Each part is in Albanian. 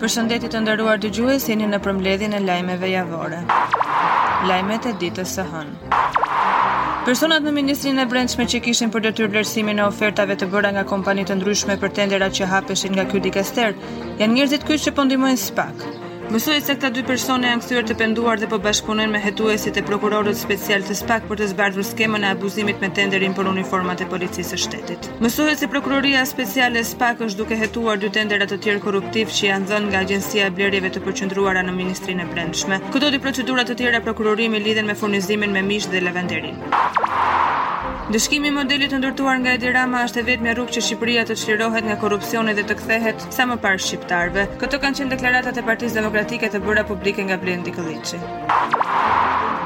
Përshëndetje të nderuar dëgjues, jeni në përmbledhjen e lajmeve javore. Lajmet e ditës së hënë. Personat në Ministrinë e Brendshme që kishin për detyrë vlerësimin e ofertave të bëra nga kompani të ndryshme për tenderat që hapeshin nga ky dikaster, janë njerëzit kyç që po ndihmojnë spak. Mësohet se këta dy persona janë kthyer të penduar dhe po bashkëpunojnë me hetuesit e prokurorët specialë të spak për të zbardhur skemën e abuzimit me tenderin për uniformat e policisë së shtetit. Mësohet se Prokuroria Speciale SPAK është duke hetuar dy tendera të tjerë korruptivë që janë dhënë nga Agjencia e Blerjeve të Përqendruara në Ministrinë e Brendshme. Këto dy procedura të tjera prokurorimi lidhen me furnizimin me mish dhe lavanderinë. Ndëshkimi i modelit të ndërtuar nga Edi Rama është e vetmja rrugë që Shqipëria të çlirohet nga korrupsioni dhe të kthehet sa më parë shqiptarëve. Këto kanë qenë deklaratat e Partisë Demokratike të bëra publike nga Blendi Këlliçi.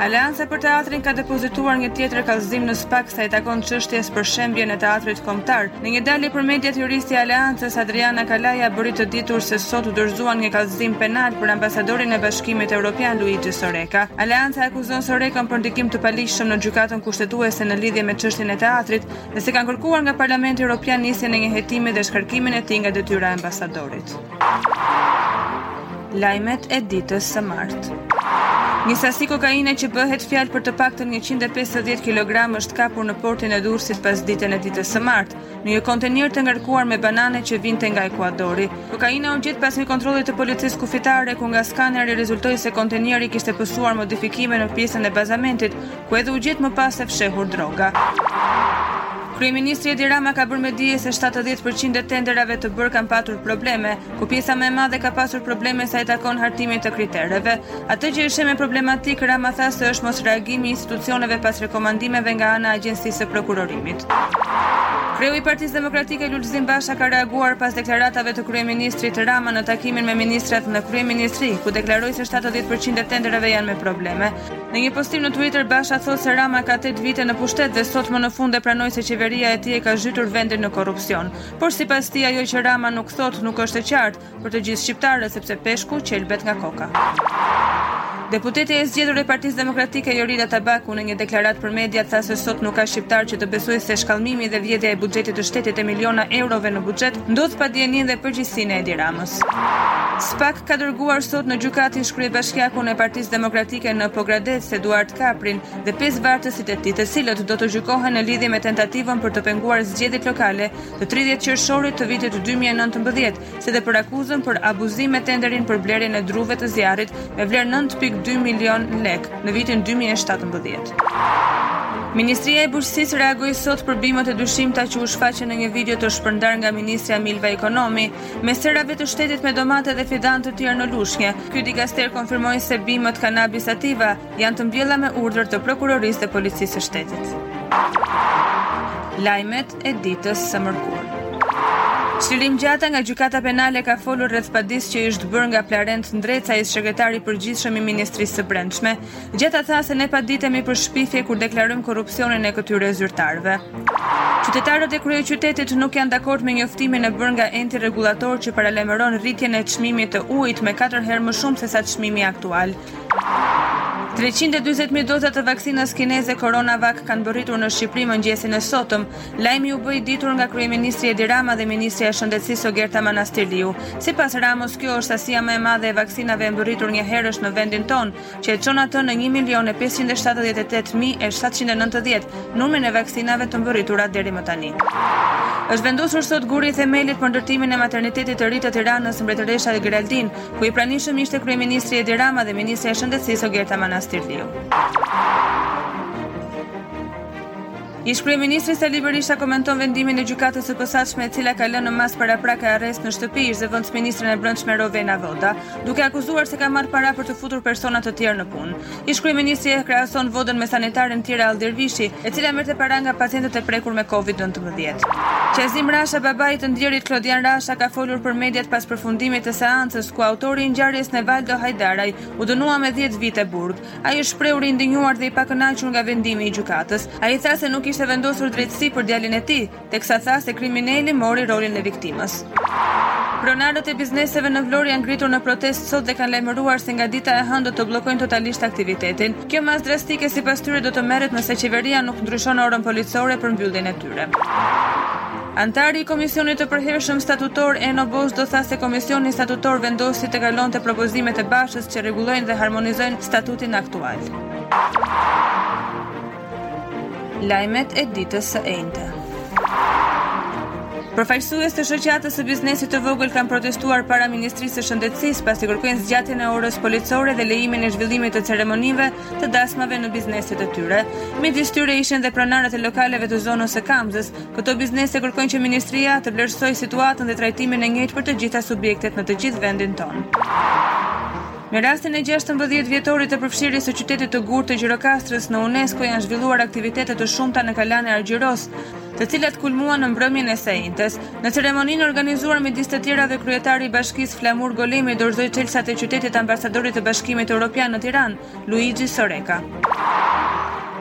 Aleanca për teatrin ka depozituar një tjetër kallëzim në spak sa i takon çështjes për shembjen e teatrit kombëtar. Në një dalje për mediat juristi i Aleancës Adriana Kalaja bëri të ditur se sot dorëzuan një kallëzim penal për ambasadorin e Bashkimit Evropian Luigi Soreka. Aleanca e akuzon Sorekën për ndikim të paligjshëm në Gjykatën Kushtetuese në lidhje me çështjen e teatrit, dhe se kanë kërkuar nga Parlamenti Europian nisjen e një hetimi dhe shkarkimin e tij nga detyra e ambasadorit. Lajmet e ditës së martë. Një sasi kokaine që bëhet fjalë për të paktën 150 kg është kapur në portin e Durrësit pasditen e ditës së martë, në një kontenier të ngarkuar me banane që vinte nga Ekuadori. Kokaina u gjet pas një kontrolli të policisë kufitare ku nga skaneri rezultoi se kontenieri kishte pësuar modifikime në pjesën e bazamentit, ku edhe u gjet më pas e fshehur droga. Kryeministri Edi Rama ka bërë me dije se 70% e tenderave të bërë kanë patur probleme, ku pjesa më e madhe ka pasur probleme sa i takon hartimit të kritereve. Atë që është më problematike, Rama tha se është mosreagimi i institucioneve pas rekomandimeve nga ana e Agjencisë së Prokurorimit. Kreu i Partisë Demokratike Lulzim Basha ka reaguar pas deklaratave të kryeministrit Rama në takimin me ministrat në kryeministri, ku deklaroi se 70% e tenderave janë me probleme. Në një postim në Twitter, Basha thotë se Rama ka 8 vite në pushtet dhe sot më në fund e pranoi se qeveria e tij e ka zhytur vendin në korrupsion. Por sipas tij, ajo që Rama nuk thotë nuk është e qartë për të gjithë shqiptarët sepse peshku qelbet nga koka. Deputetja e zgjedhur e Partisë Demokratike Jorida Tabaku në një deklaratë për mediat tha se sot nuk ka shqiptar që të besojë se shkallmimi dhe vjedhja e buxhetit të shtetit e miliona eurove në buxhet Ndodh pa dijeninë dhe përgjegjësinë e Edi Ramës. Spak ka dërguar sot në gjykatë ish kryebashkiakun e Partisë Demokratike në Pogradec, Eduard Kaprin, dhe pesë vartësit e tij, të cilët do të gjykohen në lidhje me tentativën për të penguar zgjedhjet lokale të 30 qershorit të vitit 2019, si dhe për akuzën për abuzim me tenderin për blerjen e druve të zjarrit me vlerë 9.2 milion lek në vitin 2017. Ministria e Bujqësisë reagoi sot për bimët e dyshimta që u shfaqën në një video të shpërndarë nga ministrja Milva Ekonomi, mes serave të shtetit me domate dhe fidanë të tjerë në Lushnje. Ky dikaster konfirmoi se bimët kanabis sativa janë të mbjella me urdhër të prokurorisë dhe policisë së shtetit. Lajmet e ditës së mërkurë. Çlirim Gjata nga Gjykata Penale ka folur rreth padisë që i është bërë nga Plarent Ndreca, ish sekretari i përgjithshëm i Ministrisë së Brendshme. Gjata tha se ne paditemi për shpifje kur deklarojmë korrupsionin e këtyre zyrtarëve. Qytetarët e kryeqytetit nuk janë dakord me njoftimin e bërë nga enti rregullator që paralajmëron rritjen e çmimit të ujit me 4 herë më shumë sesa çmimi aktual. Treqind e dyzet mijë doza të vaksinës kineze CoronaVac kanë mbërritur në Shqipëri mëngjesin e sotëm. Lajmi u bë i ditur nga kryeministri Edi Rama dhe ministrja e Shëndetësisë Ogerta Manastirliu. Sipas Ramës, kjo është sasia më e madhe e vaksinave e mbërritur njëherësh në vendin tonë, që e çon atë në 1 milion e 578 mijë e 790 numrin e vaksinave të mbërritura deri më tani. Është vendosur sot guri i themelit për ndërtimin e maternitetit të ri të Tiranës, Mbretëresha Geraldine. ku i pranishëm ishte kryeministri Edi Rama dhe ministrja e Shëndetësisë Ogerta Manastirliu. Ish kryeministri Sali Berisha komenton vendimin e gjykatës së posaçme e cila ka lënë në masë paraprake arrest në shtëpi ish zëvendësministren e Brendshme Rovena Voda, duke e akuzuar se ka marrë para për të futur persona të tjerë në punë. Ish-kryeministri e krahason Vodën me sanitaren Tire Aldervishi, e cila merrte para nga pacientët e prekur me Covid nëntëmbëdhjetë. Qazim Rasha, babai i të ndjerit Klodian Rasha, ka folur për mediat pas përfundimit të seancës, ku autori i ngjarjes Nevaldo Hajdaraj u dënua me dhjetë vite burg. Ai është shprehur i indinjuar dhe i pakënaqur nga vendimi i gjykatës. Ai tha se nuk ishte vendosur drejtësi për djalin e tij, teksa tha se krimineli mori rolin e viktimës. Pronarët e bizneseve në Vlorë janë ngritur në protestë sot dhe kanë lajmëruar se nga dita e hënë do të bllokojnë totalisht aktivitetin. Kjo masë drastike sipas tyre do të merret nëse qeveria nuk ndryshon orën policore për mbylljen e tyre. Anëtari i Komisionit të Përhershëm Statutor Eno Bozdo tha se Komisioni Statutor vendosi të kalonte propozimet e Bashës që rregullojnë dhe harmonizojnë statutin aktual. Lajmet e ditës së enjte. Përfaqësues të shoqatës së biznesit të vogël kanë protestuar para Ministrisë së Shëndetësisë pasi kërkojnë zgjatjen e orës policore dhe lejimin e zhvillimit të ceremonive të dasmave në bizneset e tyre. Midis tyre ishin dhe pronarët e lokaleve të zonës së Kamzës. Këto biznese kërkojnë që ministria të vlerësojë situatën dhe trajtimin e njëjtë për të gjitha subjektet në të gjithë vendin tonë. Me rastin e 16 vjetorit të përfshirjes së qytetit të gurtë të Gjirokastrës në UNESCO janë zhvilluar aktivitete të shumta në Kalanë e Argjiros, të cilat kulmuan në mbrëmjen e së enjtes. Në ceremoninë e organizuar midis të tjerave kryetari i bashkisë Flamur Golemi dorëzoi çelësat e qytetit ambasadorit të Bashkimit Evropian në Tiranë, Luigi Soreca.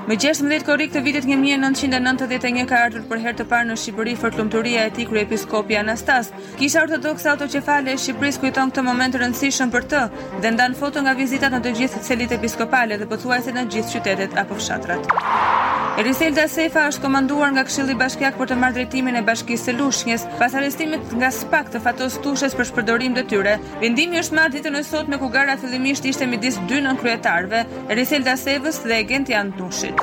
Më 16 korrik të vitit 1991 ka ardhur për herë të parë në Shqipëri fortlumturia e tij kryepiskopi Anastas, Kisha Ortodokse Autoqefale e Shqipërisë kujton këtë moment të rëndësishëm për të dhe ndan foto nga vizitat në të gjithë selitë episkopale dhe pothuajse në gjithë qytetet apo fshatrat. Eriselda Sefa është komanduar nga Këshilli Bashkiak për të marrë drejtimin e Bashkisë së Lushnjës pas arrestimit nga SPAK të Fatos Tushes për shpërdorim detyre. Vendimi është marrë ditën e sotme ku gara fillimisht ishte midis dy nënkryetarëve, Eriselda Sefës dhe Gentian Nushit.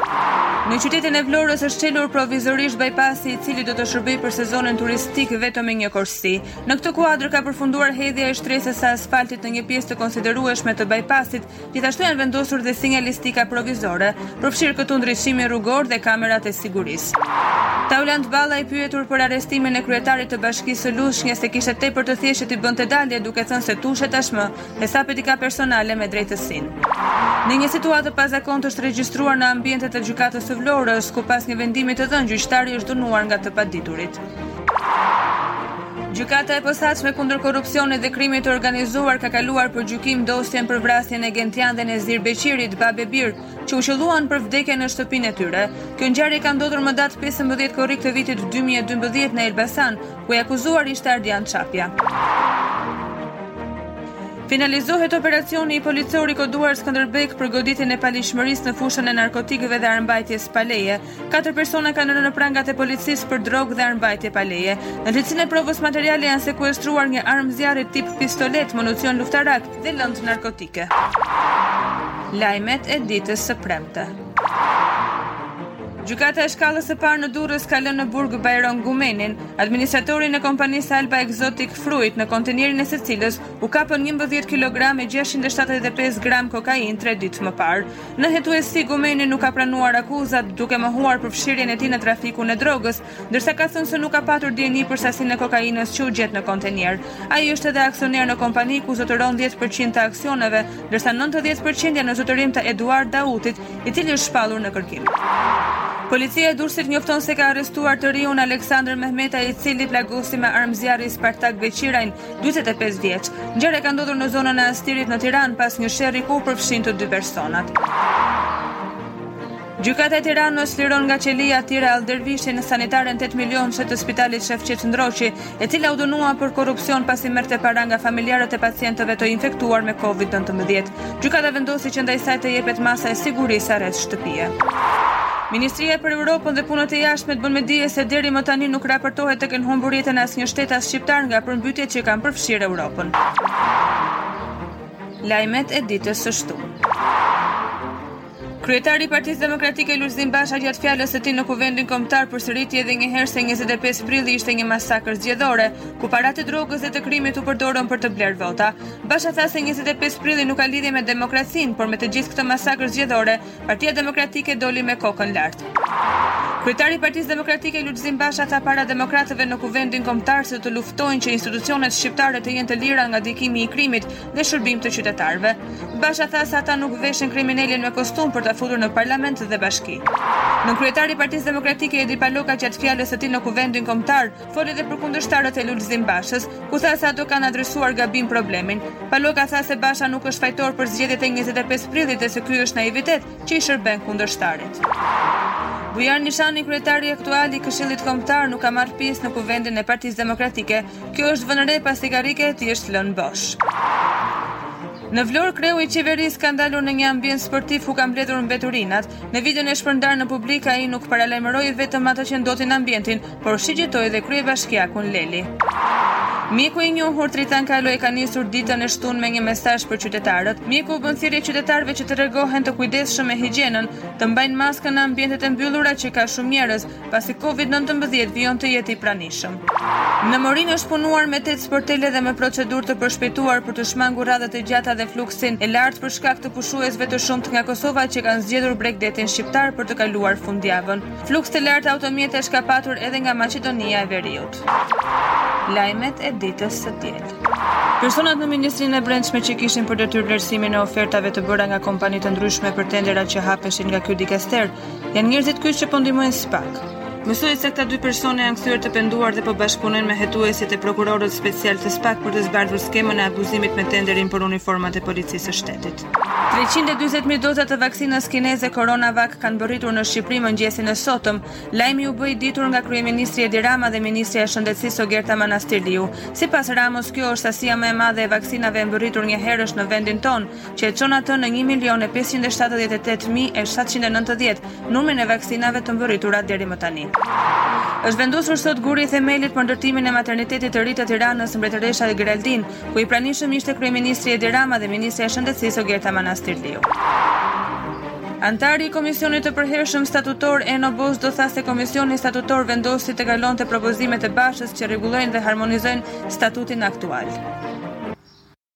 Në qytetin e Vlorës është çelur provizorisht bypassi i cili do të shërbejë për sezonin turistik vetëm me një korsi. Në këtë kuadër ka përfunduar hedhja e shtresës së asfaltit në një pjesë të konsiderueshme të bypassit, gjithashtu janë vendosur dhe sinjalistika provizore, përfshirë këtu ndriçimi rrugor dhe kamerat e sigurisë. Taulant Balla i pyetur për arrestimin e kryetarit të bashkisë së Lushnjës e kishte tepër të thjeshtë t'i bënte dalje duke thënë se Tushe tashmë Hesapet i ka personale me drejtësinë. Një situatë e pazakontë është regjistruar në ambientet e gjykatës së Vlorës, ku pas një vendimi të dhënë gjyqtari është dhunuar nga të paditurit. Gjykata e posaçme kundër korrupsionit dhe krimit të organizuar ka kaluar për gjykim dosjen për vrasjen e Gentian dhe Nezir Beqirit, babë e bir, që u qëlluan për vdekje në shtëpinë e tyre. Kjo ngjarje ka ndodhur më datë 15 korrik të vitit 2012 në Elbasan, ku i akuzuar ishte Ardian Çapja. Finalizohet operacioni policor i koduar Skanderbeg për goditjen e paligjshmërisë në fushën e narkotikëve dhe armëmbajtjes pa leje. Katër persona kanë rënë në prangat e policisë për drogë dhe armëmbajtje pa leje. Në cilësinë e provës materiale janë sekuestruar një armë zjarri tip pistoletë, municion luftarak dhe lëndë narkotike. Lajmet e ditës së premte. Gjykata e shkallës së parë në Durrës ka lënë në burg Bajron Gumenin, administratorin e kompanisë Alba Exotic Fruit, në kontejnerin e së cilës u kapën 11 kg e 675 gram kokainë 3 ditë më parë. Në hetuesi Gumeni nuk ka pranuar akuzat, duke mohuar përfshirjen e tij në trafikun e drogës, ndërsa ka thënë se nuk ka patur dijeni për sasinë e kokainës që u gjet në kontejner. Ai është edhe aksioner në kompani ku zotëron 10% të aksioneve, ndërsa 90% janë në zotërim të Eduard Dautit, i cili është shpallur në kërkim. Policia e Durrësit njofton se ka arrestuar të riun Aleksandër Mehmetaj, i cili plagosi me armë zjarri Spartak Beqirajn, 45 vjeç. Ngjarja ka ndodhur në zonën e Astirit në Tiranë pas një sherri ku u përfshinë të dy personat. Gjykata e Tiranës liron nga qelia Tire Aldervishin, sanitaren tetë milionëshe të spitalit Shefqet Ndroqi, e cila u dënua për korrupsion pasi merrte para nga familjarët e pacientëve të infektuar me COVID-19. Gjykata vendosi që ndaj saj të jepet masa e sigurisë arrest shtëpie. Ministria për Europën dhe Punët e Jashtme të bën me dije se deri më tani nuk raportohet të kenë humbur jetën asnjë shtetas shqiptar nga përmbytjet që kanë përfshirë Europën. Lajmet e ditës së shtunë. Kryetari i Partisë Demokratike Lulzim Basha gjatë fjalës së tij në Kuvendin Kombëtar përsëriti edhe një herë se 25 prilli ishte një masakër zgjedhore, ku paratë e drogës dhe të krimit u përdorën për të blerë vota. Basha tha se 25 prilli nuk ka lidhje me demokracinë, por me të gjithë këtë masakër zgjedhore, Partia Demokratike doli me kokën lart. Kryetari i Partisë Demokratike Lulzim Basha tha para demokratëve në Kuvendin Kombëtar se do të luftojnë që institucionet shqiptare të jenë të lira nga ndikimi i krimit, dhe shërbim të qytetarëve. Basha tha se ata nuk veshin kriminelin me kostum për ta futur në parlament dhe bashki. Nënkryetari i Partisë Demokratike Edi Paloka gjatë fjalës së tij në Kuvendin Kombëtar foli edhe për kundërshtarët e Lulzim Bashës, ku tha se ato kanë adresuar gabim problemin. Paloka tha se Basha nuk është fajtor për zgjedhjet e 25 prillit dhe se ky është naivitet që i shërben kundërshtarit. Bujar Nishani, kryetari aktual i Këshillit Kombëtar, nuk ka marrë pjesë në Kuvendin e Partisë Demokratike. Kjo është vënë re pasi karrika e tij është lënë bosh. Në Vlorë kreu i qeverisë ka ndalur në një ambient sportiv ku ka mbledhur mbeturinat. Në videon e shpërndarë në publik ai nuk paralajmëroi vetëm atë që ndotin ambientin, por shigjetoi dhe kryebashkiakun Leli. Mjeku i njohur Tritan Kalo e ka nisur ditën e shtunë me një mesazh për qytetarët. Mjeku u bën thirrje qytetarëve që të tregohen të kujdesshëm me higjienën, të mbajnë maskën në ambientet e mbyllura që ka shumë njerëz, pasi COVID-19 vijon të jetë i pranishëm. Në Morinë është punuar me 8 sportele dhe me procedurë të përshpejtuar për të shmangur radhët e gjata dhe fluksin e lartë për shkak të pushuesve të shumtë nga Kosova që kanë zgjedhur bregdetin shqiptar për të kaluar fundjavën. Fluks të lartë automjetesh ka patur edhe nga Maqedonia e Veriut. Lajmet e ditës së diel. Personat në Ministrinë e Brendshme që kishin për detyrë vlerësimin e ofertave të bëra nga kompani të ndryshme për tendera që hapeshin nga ky dikaster, Janë njerëzit kyç që po ndihmojnë SPAK. Mësohet se këta dy persona janë kthyer të penduar dhe po bashkëpunojnë me hetuesit e prokurorët specialë të SPAK për të zbardhur skemën e abuzimit me tenderin për uniformat e policisë së shtetit. 340.000 doza të vaksinës kineze CoronaVac kanë mbërritur në Shqipëri mëngjesin e sotëm. Lajmi u bë i ditur nga kryeministri Edi Rama dhe ministrja e Shëndetësisë Ogerta Manastirliu. Sipas Ramës, kjo është sasia më e madhe e vaksinave e mbërritur njëherësh në vendin tonë. që e çon atë në një milion e pesëqind e shtatëdhjetë e tetë mijë e shtatëqind e nëntëdhjetë, numrin e vaksinave të mbërritura deri më tani. Është vendosur sot guri i themelit për ndërtimin e maternitetit të ri të Tiranës, Mbretëresha Geraldinë, ku i pranishëm ishte kryeministri Edi Rama dhe ministrja e Shëndetësisë Ogerta Manastirliu. Anëtari i Komisionit të Përhershëm Statutor Eno Bozdo tha se Komisioni Statutor vendosi të kalonte propozimet e Bashës që rregullojnë dhe harmonizojnë statutin aktual.